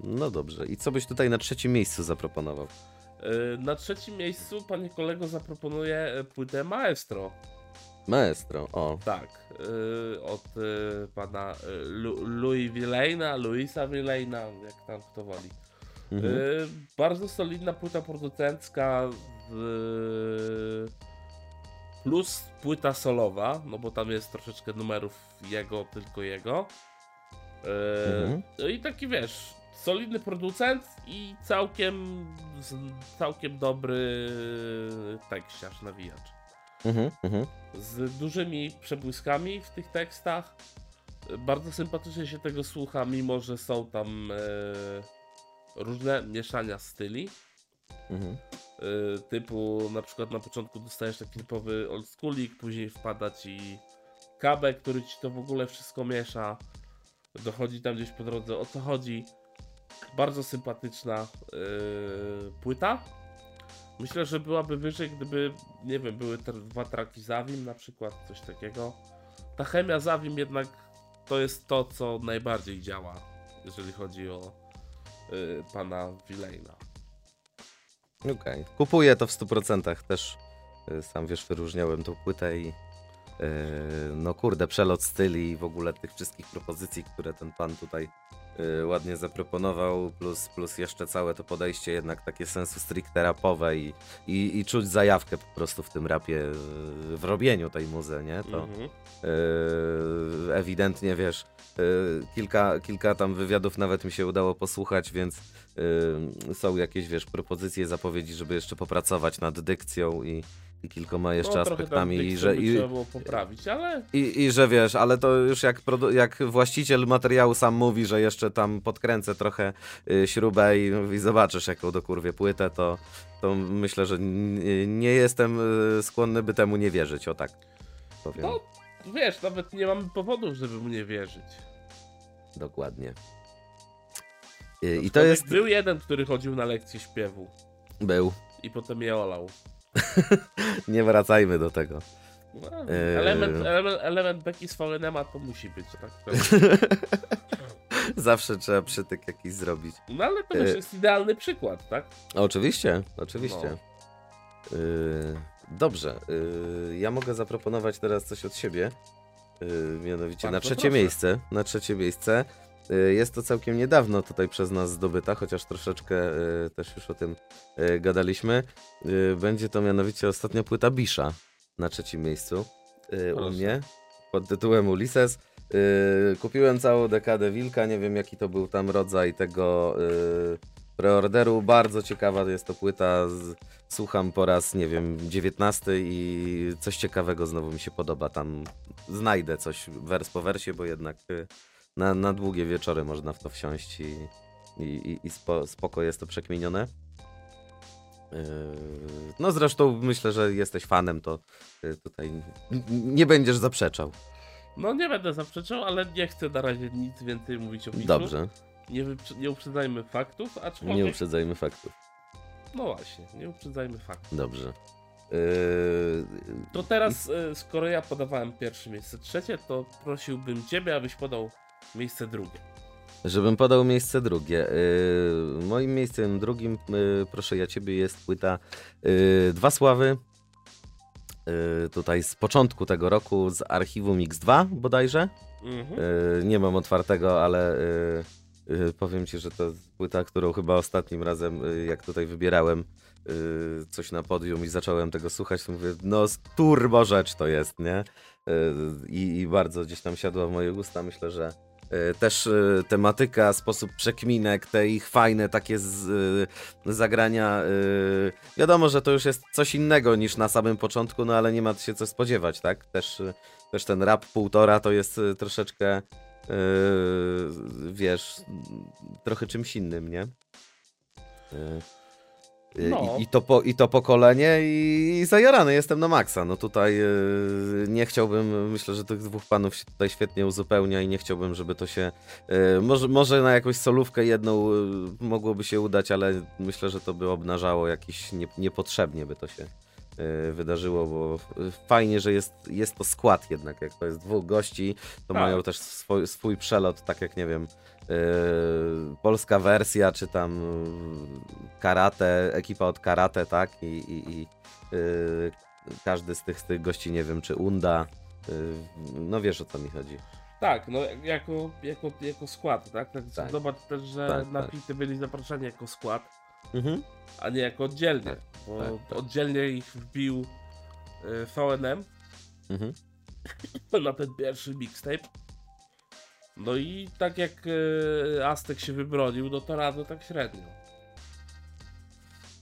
No dobrze. I co byś tutaj na trzecim miejscu zaproponował? Y, Na trzecim miejscu, panie kolego, zaproponuję y, płytę Maestro. Maestro, o. Tak, y, od y, pana Lu- Louis Villaina, Luisa Villaina, jak tam kto woli. Mhm. Y, bardzo solidna płyta producencka, y, plus płyta solowa, no bo tam jest troszeczkę numerów jego, tylko jego. Y, Mhm. no I taki wiesz, solidny producent i całkiem, całkiem dobry tekściarz, nawijacz Mhm, mhm. z dużymi przebłyskami w tych tekstach. Bardzo sympatycznie się tego słucha, mimo że są tam e, różne mieszania styli. Mhm. E, typu na przykład na początku dostajesz taki typowy oldschoolik, później wpada ci kabel, który ci to w ogóle wszystko miesza. Dochodzi tam gdzieś po drodze o co chodzi. Bardzo sympatyczna e, płyta. Myślę, że byłaby wyżej, gdyby, nie wiem, były te dwa traki Zawim na przykład, coś takiego. Ta chemia Zawim jednak to jest to, co najbardziej działa jeżeli chodzi o y, pana Villaina. Okej. Kupuję to w 100%. Też y, sam wiesz, wyróżniałem tą płytę i y, no kurde, przelot styli i w ogóle tych wszystkich propozycji, które ten pan tutaj ładnie zaproponował, plus, plus jeszcze całe to podejście jednak takie sensu stricte rapowe i, i, i czuć zajawkę po prostu w tym rapie, y, w robieniu tej muzy, nie? To, Mhm. Yy, ewidentnie wiesz, yy, kilka, kilka tam wywiadów nawet mi się udało posłuchać, więc yy, są jakieś wiesz, propozycje, zapowiedzi, żeby jeszcze popracować nad dykcją i kilkoma jeszcze no, aspektami. I że, i, trzeba było poprawić, ale i, I że wiesz, ale to już jak, jak właściciel materiału sam mówi, że jeszcze tam podkręcę trochę y, śrubę i, i zobaczysz jaką dokurwię płytę, to, to myślę, że nie jestem y, skłonny by temu nie wierzyć, o tak powiem. no wiesz, nawet nie mamy powodów, żeby mu nie wierzyć. Dokładnie. Y, I to jest. Był jeden, który chodził na lekcję śpiewu Był. i potem je olał. Nie wracajmy do tego. No, element, element, element beki z VNM-a to musi być, tak? Zawsze trzeba przytyk jakiś zrobić. No ale to już Eee. jest idealny przykład, tak? Oczywiście, oczywiście. No. Y, dobrze. ja mogę zaproponować teraz coś od siebie. mianowicie na Bardzo trzecie proszę. miejsce. Na trzecie miejsce. Y, Jest to całkiem niedawno tutaj przez nas zdobyta, chociaż troszeczkę y, też już o tym y, gadaliśmy. Będzie to mianowicie ostatnia płyta Bisha na trzecim miejscu u mnie pod tytułem Ulises. Kupiłem całą dekadę Wilka, nie wiem jaki to był tam rodzaj tego preorderu. Bardzo ciekawa jest to płyta. Słucham po raz, nie wiem, 19 i coś ciekawego znowu mi się podoba. Tam znajdę coś wers po wersie, bo jednak na, na długie wieczory można w to wsiąść i, i, i, spo, spoko jest to przekminione. Yy, No zresztą myślę, że jesteś fanem, to y, tutaj nie będziesz zaprzeczał. No nie będę zaprzeczał, ale nie chcę na razie nic więcej mówić o Biszu. Dobrze, Nie, nie uprzedzajmy faktów, aczkolwiek... nie uprzedzajmy faktów. No właśnie, nie uprzedzajmy faktów. Dobrze. Yy, To teraz, e, skoro ja podawałem pierwsze miejsce trzecie, to prosiłbym ciebie, abyś podał miejsce drugie. Żebym podał miejsce drugie. Yy, moim miejscem drugim, yy, proszę ja ciebie, jest płyta yy, Dwa Sławy. Tutaj z początku tego roku, z archiwum X2 bodajże. Mhm. Nie mam otwartego, ale powiem ci, że to jest płyta, którą chyba ostatnim razem, jak tutaj wybierałem coś na podium i zacząłem tego słuchać, to mówię, no turbo rzecz to jest, nie? I, I bardzo gdzieś tam siadła w moje usta. Myślę, że też yy, tematyka, sposób przekminek, te ich fajne takie z, yy, zagrania. Wiadomo, że to już jest coś innego niż na samym początku, no ale nie ma się co spodziewać, tak? Też też ten rap półtora to jest troszeczkę, wiesz, trochę czymś innym, nie? Yy, No. i, i, to po, I to pokolenie i, i zajarany jestem na maksa. No tutaj yy, nie chciałbym, myślę, że tych dwóch panów się tutaj świetnie uzupełnia i nie chciałbym, żeby to się, yy, może, może na jakąś solówkę jedną yy, mogłoby się udać, ale myślę, że to by obnażało jakiś, nie, niepotrzebnie by to się wydarzyło, bo fajnie, że jest, jest to skład jednak, jak to jest dwóch gości, to Tak. mają też swój, swój przelot, tak jak nie wiem, yy, polska wersja, czy tam karate, ekipa od karate, tak, i, i, i yy, każdy z tych, z tych gości, nie wiem, czy Unda, yy, no wiesz o co mi chodzi. Tak, no jako, jako, jako skład, tak? tak, Tak. Zobacz też, że Tak, na tak. pity byli zaproszeni jako skład, Mhm. a nie jako oddzielnie. Tak, bo tak, tak. oddzielnie ich wbił y, VNM Mhm. na ten pierwszy mixtape. No i tak jak y, Aztek się wybronił, no to Rado tak średnio.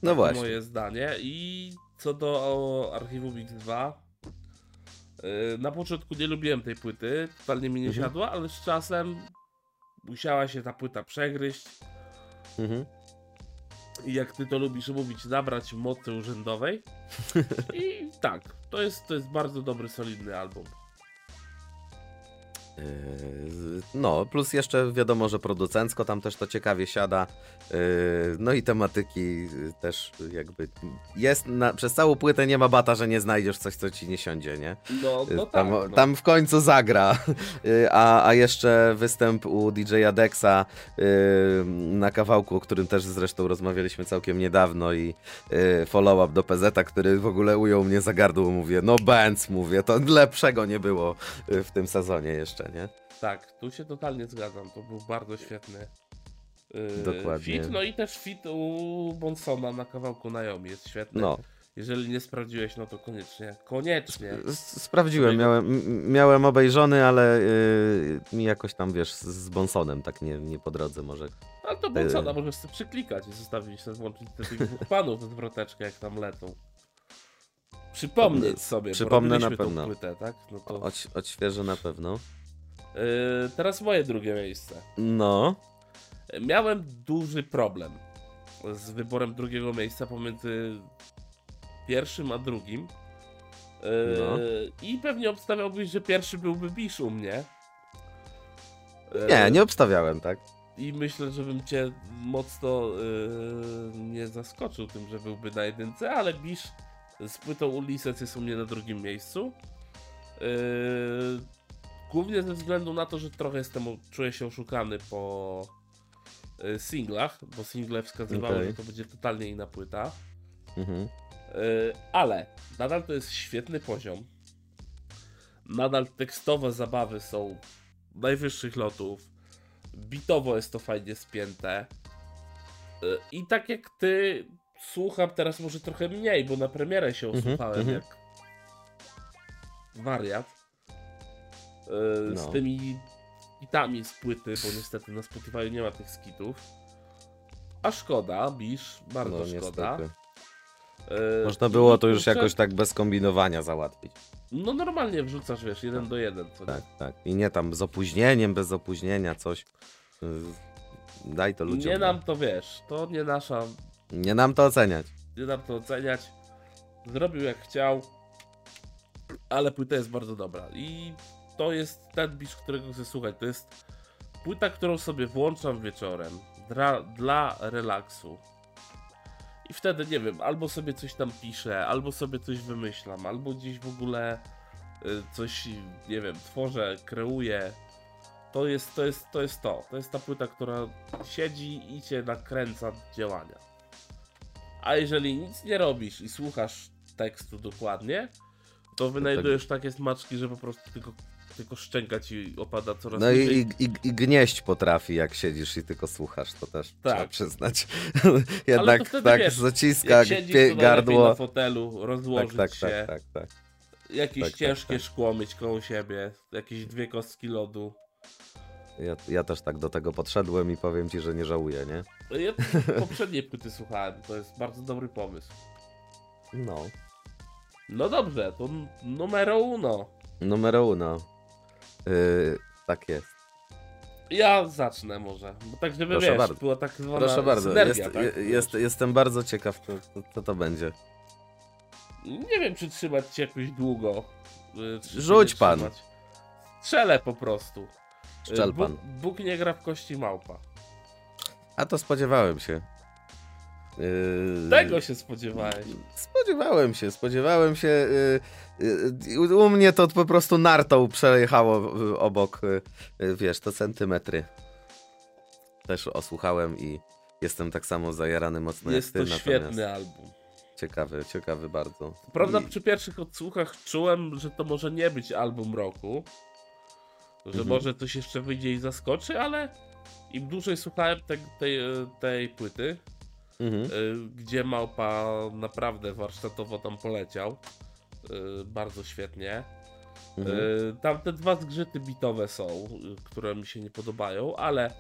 No To właśnie. moje zdanie. I co do archiwum X2. y, Na początku nie lubiłem tej płyty, totalnie mi nie Mhm. siadła, ale z czasem musiała się ta płyta przegryźć. Mhm. Jak ty to lubisz mówić, nabrać mocy urzędowej. I tak, to jest, to jest bardzo dobry, solidny album. Yy, No, plus jeszcze wiadomo, że producencko tam też to ciekawie siada. Yy, No i tematyki yy, też jakby jest, na, przez całą płytę nie ma bata, że nie znajdziesz coś, co ci nie siądzie, nie? No, no Yy, tam, tak. No. tam w końcu zagra. A, a jeszcze występ u DJ-a Dexa na kawałku, o którym też zresztą rozmawialiśmy całkiem niedawno i follow-up do PZ, który w ogóle ujął mnie za gardło. Mówię, no Benz, mówię, to lepszego nie było w tym sezonie jeszcze, nie? Tak, tu się totalnie zgadzam. To był bardzo świetny yy, Dokładnie. fit. No i też fit u Bonsona na kawałku Naomi jest świetny. No. Jeżeli nie sprawdziłeś, no to koniecznie. Koniecznie. Sprawdziłem, miałem, miałem obejrzony, ale yy, mi jakoś tam, wiesz, z, Bonsonem tak nie, nie po drodze może. Ale to Bonsona możesz sobie przyklikać i zostawić sobie włączyć tych dwóch panów z wroteczkę, jak tam lecą. Przypomnieć sobie, Przypomnę na pewno. płytę, tak? No to, odświeżę na pewno. Yy, teraz moje drugie miejsce. No, Miałem duży problem z wyborem drugiego miejsca pomiędzy pierwszym a drugim. Yy, No. I pewnie obstawiałbyś, że pierwszy byłby Bisz u mnie. Yy, nie, nie obstawiałem, tak? I myślę, że bym cię mocno nie zaskoczył tym, że byłby na jedynce, ale Bisz z płytą Ulysses jest u mnie na drugim miejscu. Głównie ze względu na to, że trochę jestem, czuję się oszukany po yy, singlach, bo single wskazywały, Okej. że to będzie totalnie inna płyta. Mhm. Yy, ale nadal to jest świetny poziom. Nadal tekstowe zabawy są najwyższych lotów. Bitowo jest to fajnie spięte. Yy, I tak jak ty słucham teraz może trochę mniej, bo na premierę się Mhm, osłuchałem mhm. jak wariat. Yy, No. Z tymi kitami z płyty, bo niestety na Spotify nie ma tych skitów. A szkoda, Bisz, bardzo No szkoda. niestety. Yy, Można było to już jakoś tak bez kombinowania załatwić. No normalnie wrzucasz, wiesz, jeden do jeden. Co? Tak, tak. I nie tam z opóźnieniem, bez opóźnienia, coś. Daj to ludziom. Nie nam to wiesz, to nie nasza, nie nam to oceniać. nie nam to oceniać. Zrobił jak chciał, ale płyta jest bardzo dobra. I to jest ten bisz, którego chcę słuchać. To jest płyta, którą sobie włączam wieczorem dla, dla relaksu. I wtedy, nie wiem, albo sobie coś tam piszę, albo sobie coś wymyślam, albo gdzieś w ogóle y, coś, nie wiem, tworzę, kreuję. To jest, to jest, to jest to. To jest ta płyta, która siedzi i cię nakręca działania. A jeżeli nic nie robisz i słuchasz tekstu dokładnie, to wynajdujesz takie smaczki, że po prostu tylko, tylko szczęka ci opada coraz No i, i, i, gnieść potrafi, jak siedzisz i tylko słuchasz, to też Tak. trzeba przyznać. Ale Jednak tak wiesz, zaciska siedzisz, gardło. na fotelu, Tak, rozłożyć tak, się, tak, tak, tak. jakieś tak, tak, ciężkie tak. szkło mieć koło siebie, jakieś dwie kostki lodu. Ja, ja też tak do tego podszedłem i powiem ci, że nie żałuję, nie? Ja poprzedniej płyty słuchałem, to jest bardzo dobry pomysł. No. No dobrze, to n- numero uno. Numero uno. Yy, tak jest. Ja zacznę może, bo tak żeby Proszę wiesz, bardzo. była tak zwana Proszę bardzo, synergia, jest, tak? je- jest, jestem bardzo ciekaw, co, co, to będzie. Nie wiem, czy trzymać cię jakoś długo. y, czy Rzuć pan. trzymać. Strzelę po prostu. Y, Strzel Bóg, pan. Bóg nie gra w kości małpa. A to spodziewałem się. Yy, Tego się spodziewałeś. Spodziewałem się, spodziewałem się. Yy, yy, u mnie to po prostu nartą przejechało yy, obok, wiesz, to centymetry. Też osłuchałem i jestem tak samo zajarany mocno Jest jak to ty, świetny natomiast album. ciekawy, ciekawy bardzo. Prawda, I, przy pierwszych odsłuchach czułem, że to może nie być album roku. Że Mhm. może coś jeszcze wyjdzie i zaskoczy, ale im dłużej słuchałem te, tej, tej płyty, mhm, y, gdzie Małpa naprawdę warsztatowo tam poleciał, y, bardzo świetnie. mhm. Y, Tam te dwa zgrzyty bitowe są, które mi się nie podobają, ale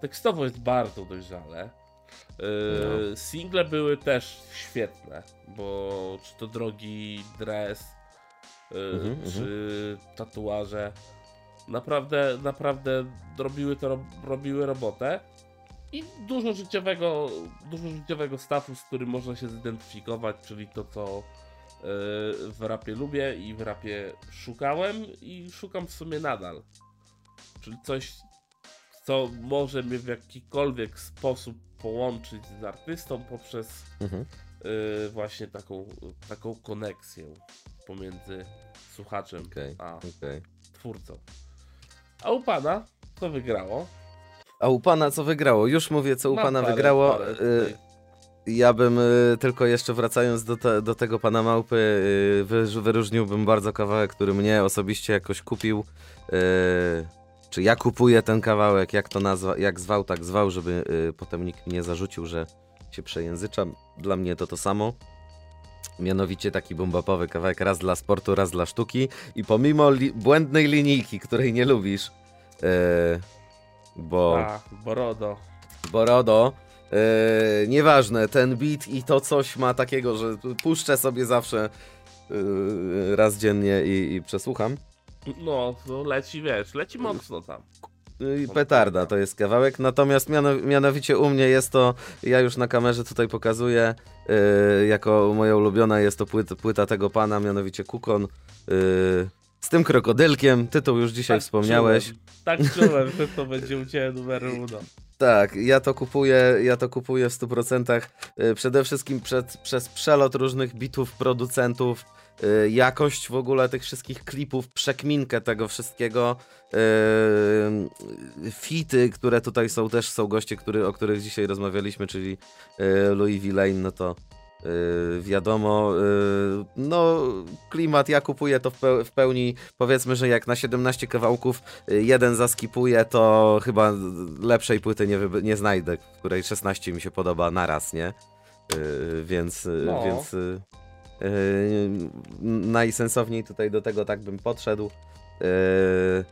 tekstowo jest bardzo dojrzale. No. Single były też świetne, bo czy to drogi dres, y, Mhm, czy tatuaże, naprawdę, naprawdę robiły to, rob- robiły robotę. I dużo życiowego, dużo życiowego stafu, z którym można się zidentyfikować, czyli to, co y, w rapie lubię i w rapie szukałem i szukam w sumie nadal. czyli coś, co może mnie w jakikolwiek sposób połączyć z artystą poprzez Mhm. y, właśnie taką, taką koneksję pomiędzy słuchaczem Okej, a okej. twórcą. A u pana co wygrało? A u pana co wygrało? Już mówię, co u Mam pana parę- wygrało. parę Y. Ja bym y, tylko jeszcze wracając do, te, do tego pana małpy, y, wy, wyróżniłbym bardzo kawałek, który mnie osobiście jakoś kupił. Czy ja kupuję ten kawałek, jak to nazwa, jak zwał, tak zwał, żeby potem nikt nie zarzucił, że się przejęzyczam. Dla mnie to to samo. Mianowicie taki bombapowy kawałek raz dla sportu, raz dla sztuki i pomimo li błędnej linijki, której nie lubisz, bo... A, Borodo. Borodo. Yy, nieważne, ten beat i to coś ma takiego, że puszczę sobie zawsze yy, raz dziennie i, i przesłucham. No, to leci, wiesz, leci mocno tam. Yy, petarda to jest kawałek, natomiast miano, mianowicie u mnie jest to, ja już na kamerze tutaj pokazuję, yy, jako moja ulubiona jest to płyta, płyta tego pana, mianowicie Kukon. Yy, z tym krokodylkiem, tytuł już dzisiaj wspomniałeś. Czułem, tak czułem, że to będzie u Ciebie numer uno. Tak, ja to kupuję, ja to kupuję w 100%. y, Przede wszystkim przed, przez przelot różnych bitów producentów, y, jakość w ogóle tych wszystkich klipów, przekminkę tego wszystkiego, y, fity, które tutaj są, też są goście, który, o których dzisiaj rozmawialiśmy, czyli Louis Villain, no to y, wiadomo, y, no klimat, ja kupuję to w, w pełni, powiedzmy, że jak na 17 kawałków y, jeden zaskipuję, to chyba lepszej płyty nie, nie znajdę, w której 16 mi się podoba naraz, nie? Y, więc y, No. więc najsensowniej tutaj do tego tak bym podszedł. Y,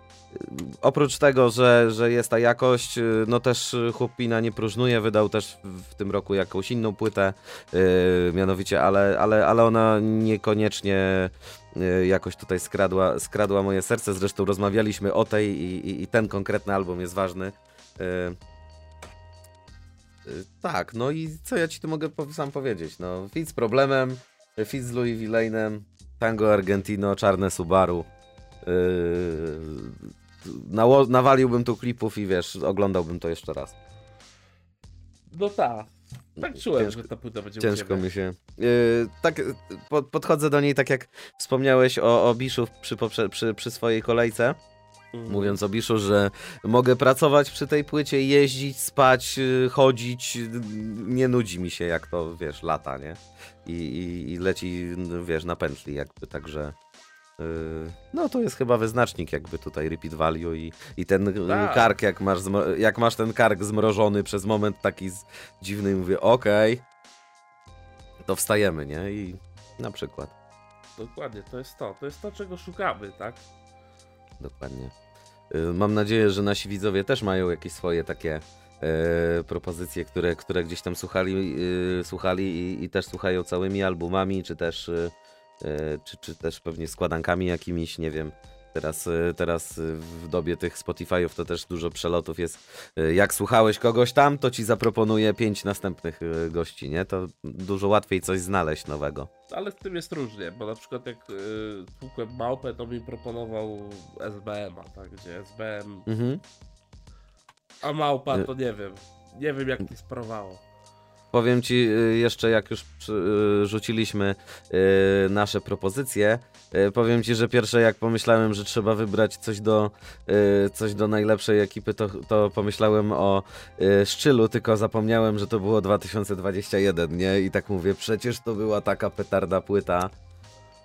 Oprócz tego, że, że jest ta jakość, y, no też Chłopina nie próżnuje, wydał też w- tym roku jakąś inną płytę, y, mianowicie, ale, ale, ale ona niekoniecznie jakoś tutaj skradła, skradła moje serce. Zresztą rozmawialiśmy o tej i, i, i ten konkretny album jest ważny. Tak, no i co ja ci tu mogę sam powiedzieć? No, fit z problemem, fit z Louis Villainem, Tango Argentino, Czarne Subaru. Yy, nało- nawaliłbym tu klipów i wiesz, oglądałbym to jeszcze raz. No tak. Tak czułem, Ciężko- że ta płyta będzie Ciężko mi się. Yy, tak, yy, po, podchodzę do niej tak jak wspomniałeś o, o Biszu przy, przy, przy swojej kolejce. Mhm. Mówiąc o Biszu, że mogę pracować przy tej płycie, jeździć, spać, yy, chodzić. Nie nudzi mi się, jak to wiesz, lata, nie? I, i, i leci, wiesz, na pętli, jakby także. Yy, No to jest chyba wyznacznik jakby tutaj repeat value i, i ten yy, Tak. kark, jak masz, jak masz ten kark zmrożony przez moment taki z, dziwny i mówię, okej, to wstajemy, nie? I na przykład, Dokładnie, to jest to. To jest to, czego szukamy, tak? dokładnie. Y, Mam nadzieję, że nasi widzowie też mają jakieś swoje takie e, propozycje, które, które gdzieś tam słuchali, y, słuchali i, i też słuchają całymi albumami, czy też, e, czy, czy też pewnie składankami jakimiś, nie wiem. Teraz, y, teraz y, w dobie tych Spotify'ów to też dużo przelotów jest. Jak słuchałeś kogoś tam, to ci zaproponuję pięć następnych gości, nie? To dużo łatwiej coś znaleźć nowego. Ale z tym jest różnie, bo na przykład jak y, tłukłem małpę, to mi proponował SBM-a, tak? Gdzie SBM, Mhm. a małpa to nie wiem. Nie wiem jak mi sprawało. Powiem ci y, jeszcze, jak już y, rzuciliśmy y, nasze propozycje, powiem ci, że pierwsze jak pomyślałem, że trzeba wybrać coś do, coś do najlepszej ekipy, to, to pomyślałem o Szczylu, tylko zapomniałem, że to było 2021, nie? I tak mówię, przecież to była taka petarda płyta.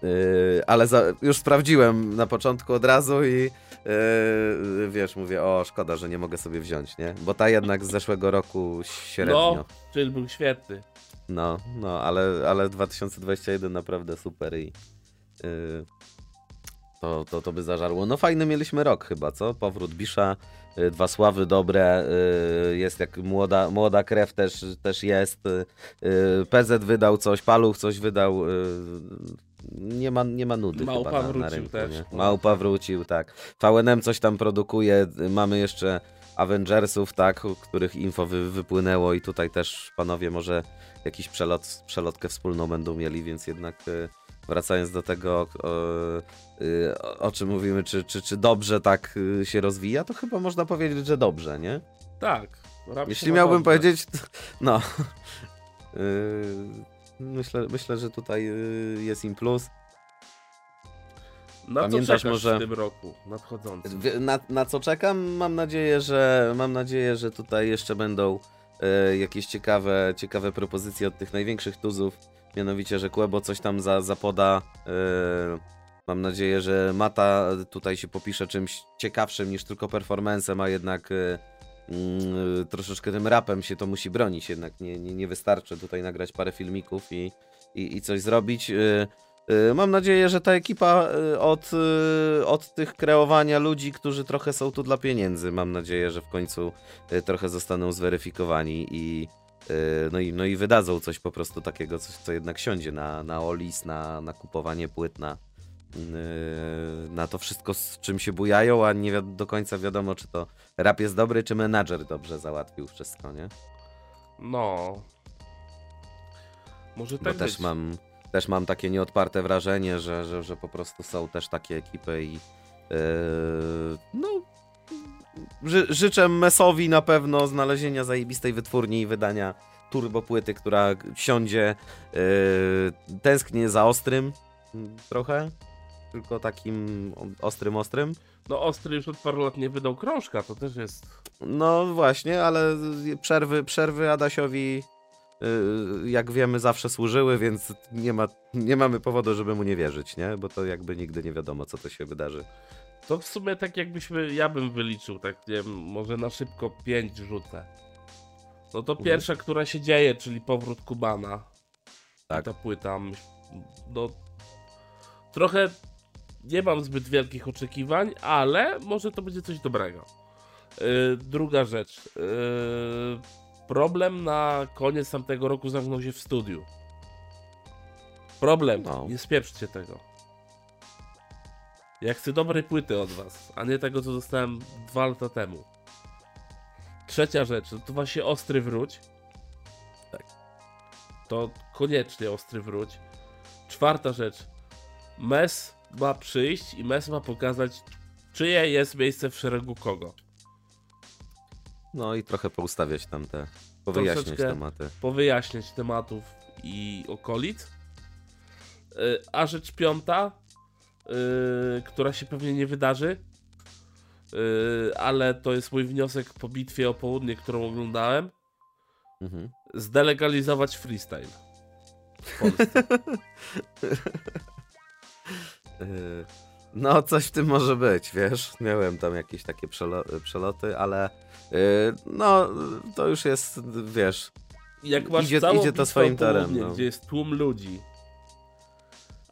Y, ale za, już sprawdziłem na początku od razu i yy, wiesz, mówię, o szkoda, że nie mogę sobie wziąć, nie? Bo ta jednak z zeszłego roku średnio. No, czyli był świetny. No, no, ale, ale 2021 naprawdę super i yy, to, to, to by zażarło. No fajny mieliśmy rok chyba, co? Powrót Bisza, yy, dwa sławy dobre, yy, jest jak młoda, młoda krew też, też jest. Yy, PZ wydał coś, Paluch coś wydał. Nie ma, nie ma nudy Małpa chyba na, na wrócił rynku, też. nie? Małpa wrócił, tak. VNM coś tam produkuje, mamy jeszcze Avengersów, tak, których info wy, wypłynęło i tutaj też panowie może jakiś przelot, przelotkę wspólną będą mieli, więc jednak y, wracając do tego, o, y, o, o czym mówimy, czy, czy, czy dobrze tak y, się rozwija, to chyba można powiedzieć, że dobrze, nie? Tak. Jeśli miałbym dobrze. powiedzieć, no. Yy, myślę, myślę, że tutaj yy, jest im plus. Na pamiętasz co może- w tym roku nadchodzącym? Na, na co czekam? Mam nadzieję, że mam nadzieję, że tutaj jeszcze będą e, jakieś ciekawe, ciekawe propozycje od tych największych tuzów. Mianowicie, że Kłebo coś tam za, zapoda. E, mam nadzieję, że Mata tutaj się popisze czymś ciekawszym niż tylko performancem, a jednak troszeczkę tym rapem się to musi bronić. Jednak nie, nie, nie wystarczy tutaj nagrać parę filmików i, i, i coś zrobić. E, Y, Mam nadzieję, że ta ekipa y, od, y, od tych kreowania ludzi, którzy trochę są tu dla pieniędzy, mam nadzieję, że w końcu y, trochę zostaną zweryfikowani i, y, no i, no i wydadzą coś po prostu takiego, coś, co jednak siądzie na, na Olis, na, na kupowanie płyt, na, y, na to wszystko, z czym się bujają, a nie do końca wiadomo, czy to rap jest dobry, czy menadżer dobrze załatwił wszystko, nie? No. Może Bo tak też być. mam, też mam takie nieodparte wrażenie, że, że, że po prostu są też takie ekipy i yy, no ży, życzę Mesowi na pewno znalezienia zajebistej wytwórni i wydania turbo płyty, która siądzie yy, tęsknię za ostrym trochę, tylko takim ostrym, ostrym. No Ostry już od paru lat nie wydał krążka, to też jest... No właśnie, ale przerwy, przerwy Adasiowi, y, jak wiemy, zawsze służyły, więc nie, ma, nie mamy powodu, żeby mu nie wierzyć, nie? Bo to jakby nigdy nie wiadomo, co to się wydarzy. To w sumie tak jakbyśmy, ja bym wyliczył, tak nie wiem, może na szybko pięć rzucę. No to Mhm. pierwsza, która się dzieje, czyli powrót Kubana. Tak. I ta płyta, no trochę nie mam zbyt wielkich oczekiwań, ale może to będzie coś dobrego. Yy, druga rzecz. Yy, problem na koniec tamtego roku zamknął się w studiu. Problem, No. nie spieprzcie tego. Ja chcę dobrej płyty od was, a nie tego, co dostałem dwa lata temu. Trzecia rzecz, to właśnie ostry wróć. Tak. To koniecznie ostry wróć. Czwarta rzecz. Mes ma przyjść i Mes ma pokazać, czyje jest miejsce w szeregu kogo. No i trochę poustawiać tam te, powyjaśniać Troszeczkę. tematy. Powyjaśniać tematów i okolic. Y, A rzecz piąta, y, która się pewnie nie wydarzy, y, ale to jest mój wniosek po bitwie o południe, którą oglądałem. Mhm. Zdelegalizować freestyle. W Polsce. Y, No, coś w tym może być, wiesz? Miałem tam jakieś takie przelo- przeloty, ale y, no, to już jest, wiesz, Jak masz Idzie- całą idzie to swoim torem, no. gdzie jest tłum ludzi,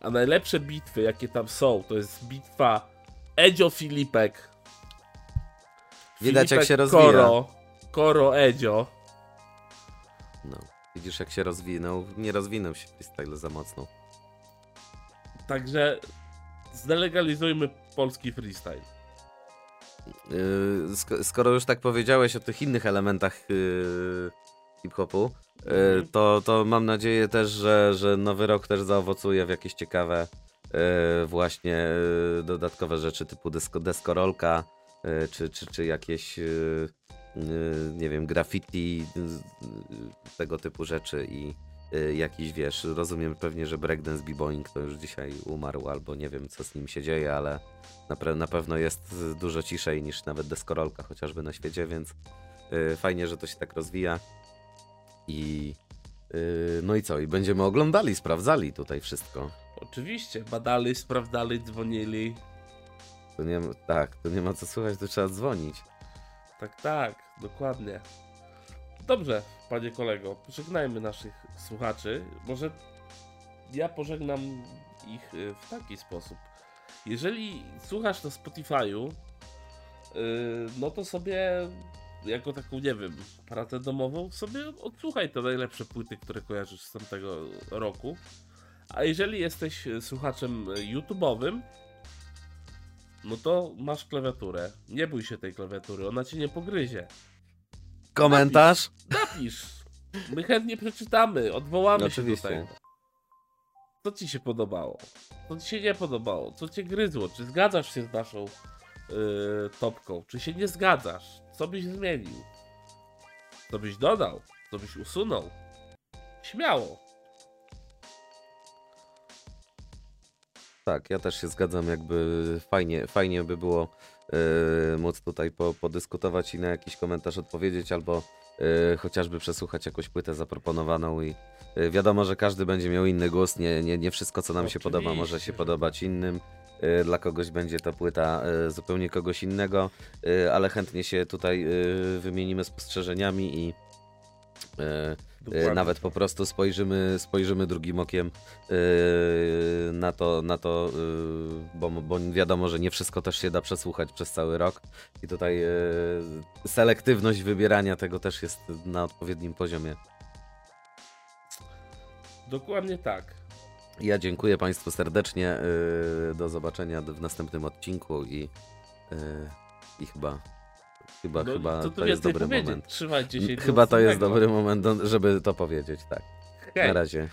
a najlepsze bitwy, jakie tam są, to jest bitwa Edzio Filipek. Widać, jak się rozwija. Koro, Koro Edzio. no, widzisz jak się rozwinął. Nie rozwinął się freestyle za mocno. Także zdelegalizujmy polski freestyle. Yy, sk- skoro już tak powiedziałeś o tych innych elementach yy, hip-hopu, yy, Mhm. to, to mam nadzieję też, że, że nowy rok też zaowocuje w jakieś ciekawe właśnie dodatkowe rzeczy typu desko, deskorolka, czy, czy, czy jakieś nie wiem, graffiti, tego typu rzeczy i jakiś, wiesz, rozumiem pewnie, że breakdance b-boying to już dzisiaj umarł, albo nie wiem, co z nim się dzieje, ale na, na pewno jest y, dużo ciszej niż nawet deskorolka chociażby na świecie, więc y, fajnie, że to się tak rozwija. I y, no i co? I będziemy oglądali, sprawdzali tutaj wszystko. Oczywiście, badali, sprawdzali, dzwonili. To nie, ma- tak, to nie ma co słuchać, to trzeba dzwonić. Tak, tak, dokładnie. Dobrze, panie kolego, pożegnajmy naszych słuchaczy. Może ja pożegnam ich y, w taki sposób. Jeżeli słuchasz na Spotify'u, y, no to sobie jako taką, nie wiem, pracę domową sobie odsłuchaj te najlepsze płyty, które kojarzysz z tamtego roku. A jeżeli jesteś słuchaczem YouTube'owym, no to masz klawiaturę. Nie bój się tej klawiatury, ona cię nie pogryzie. Komentarz? Napisz. My chętnie przeczytamy, odwołamy Oczywiście. się do tego. Co ci się podobało? Co ci się nie podobało? Co cię gryzło? Czy zgadzasz się z naszą yy, topką? Czy się nie zgadzasz? Co byś zmienił? Co byś dodał? Co byś usunął? Śmiało. Tak, ja też się zgadzam, jakby fajnie, fajnie by było yy, móc tutaj po, podyskutować i na jakiś komentarz odpowiedzieć, albo yy, chociażby przesłuchać jakąś płytę zaproponowaną i yy, wiadomo, że każdy będzie miał inny głos, nie, nie, nie wszystko co nam się podoba może się podobać innym. Yy, Dla kogoś będzie to płyta yy, zupełnie kogoś innego, yy, ale chętnie się tutaj wymienimy spostrzeżeniami i Dokładnie Nawet tak. po prostu spojrzymy, spojrzymy drugim okiem yy, na to, na to yy, bo, bo wiadomo, że nie wszystko też się da przesłuchać przez cały rok. I tutaj selektywność wybierania tego też jest na odpowiednim poziomie. Dokładnie tak. Ja dziękuję Państwu serdecznie. Do zobaczenia w następnym odcinku i, i chyba, chyba, No, chyba tu to jest dobry powiedzieć? moment. Trzymajcie się. Chyba to jest dobry moment, żeby to powiedzieć, tak. Hej. Na razie.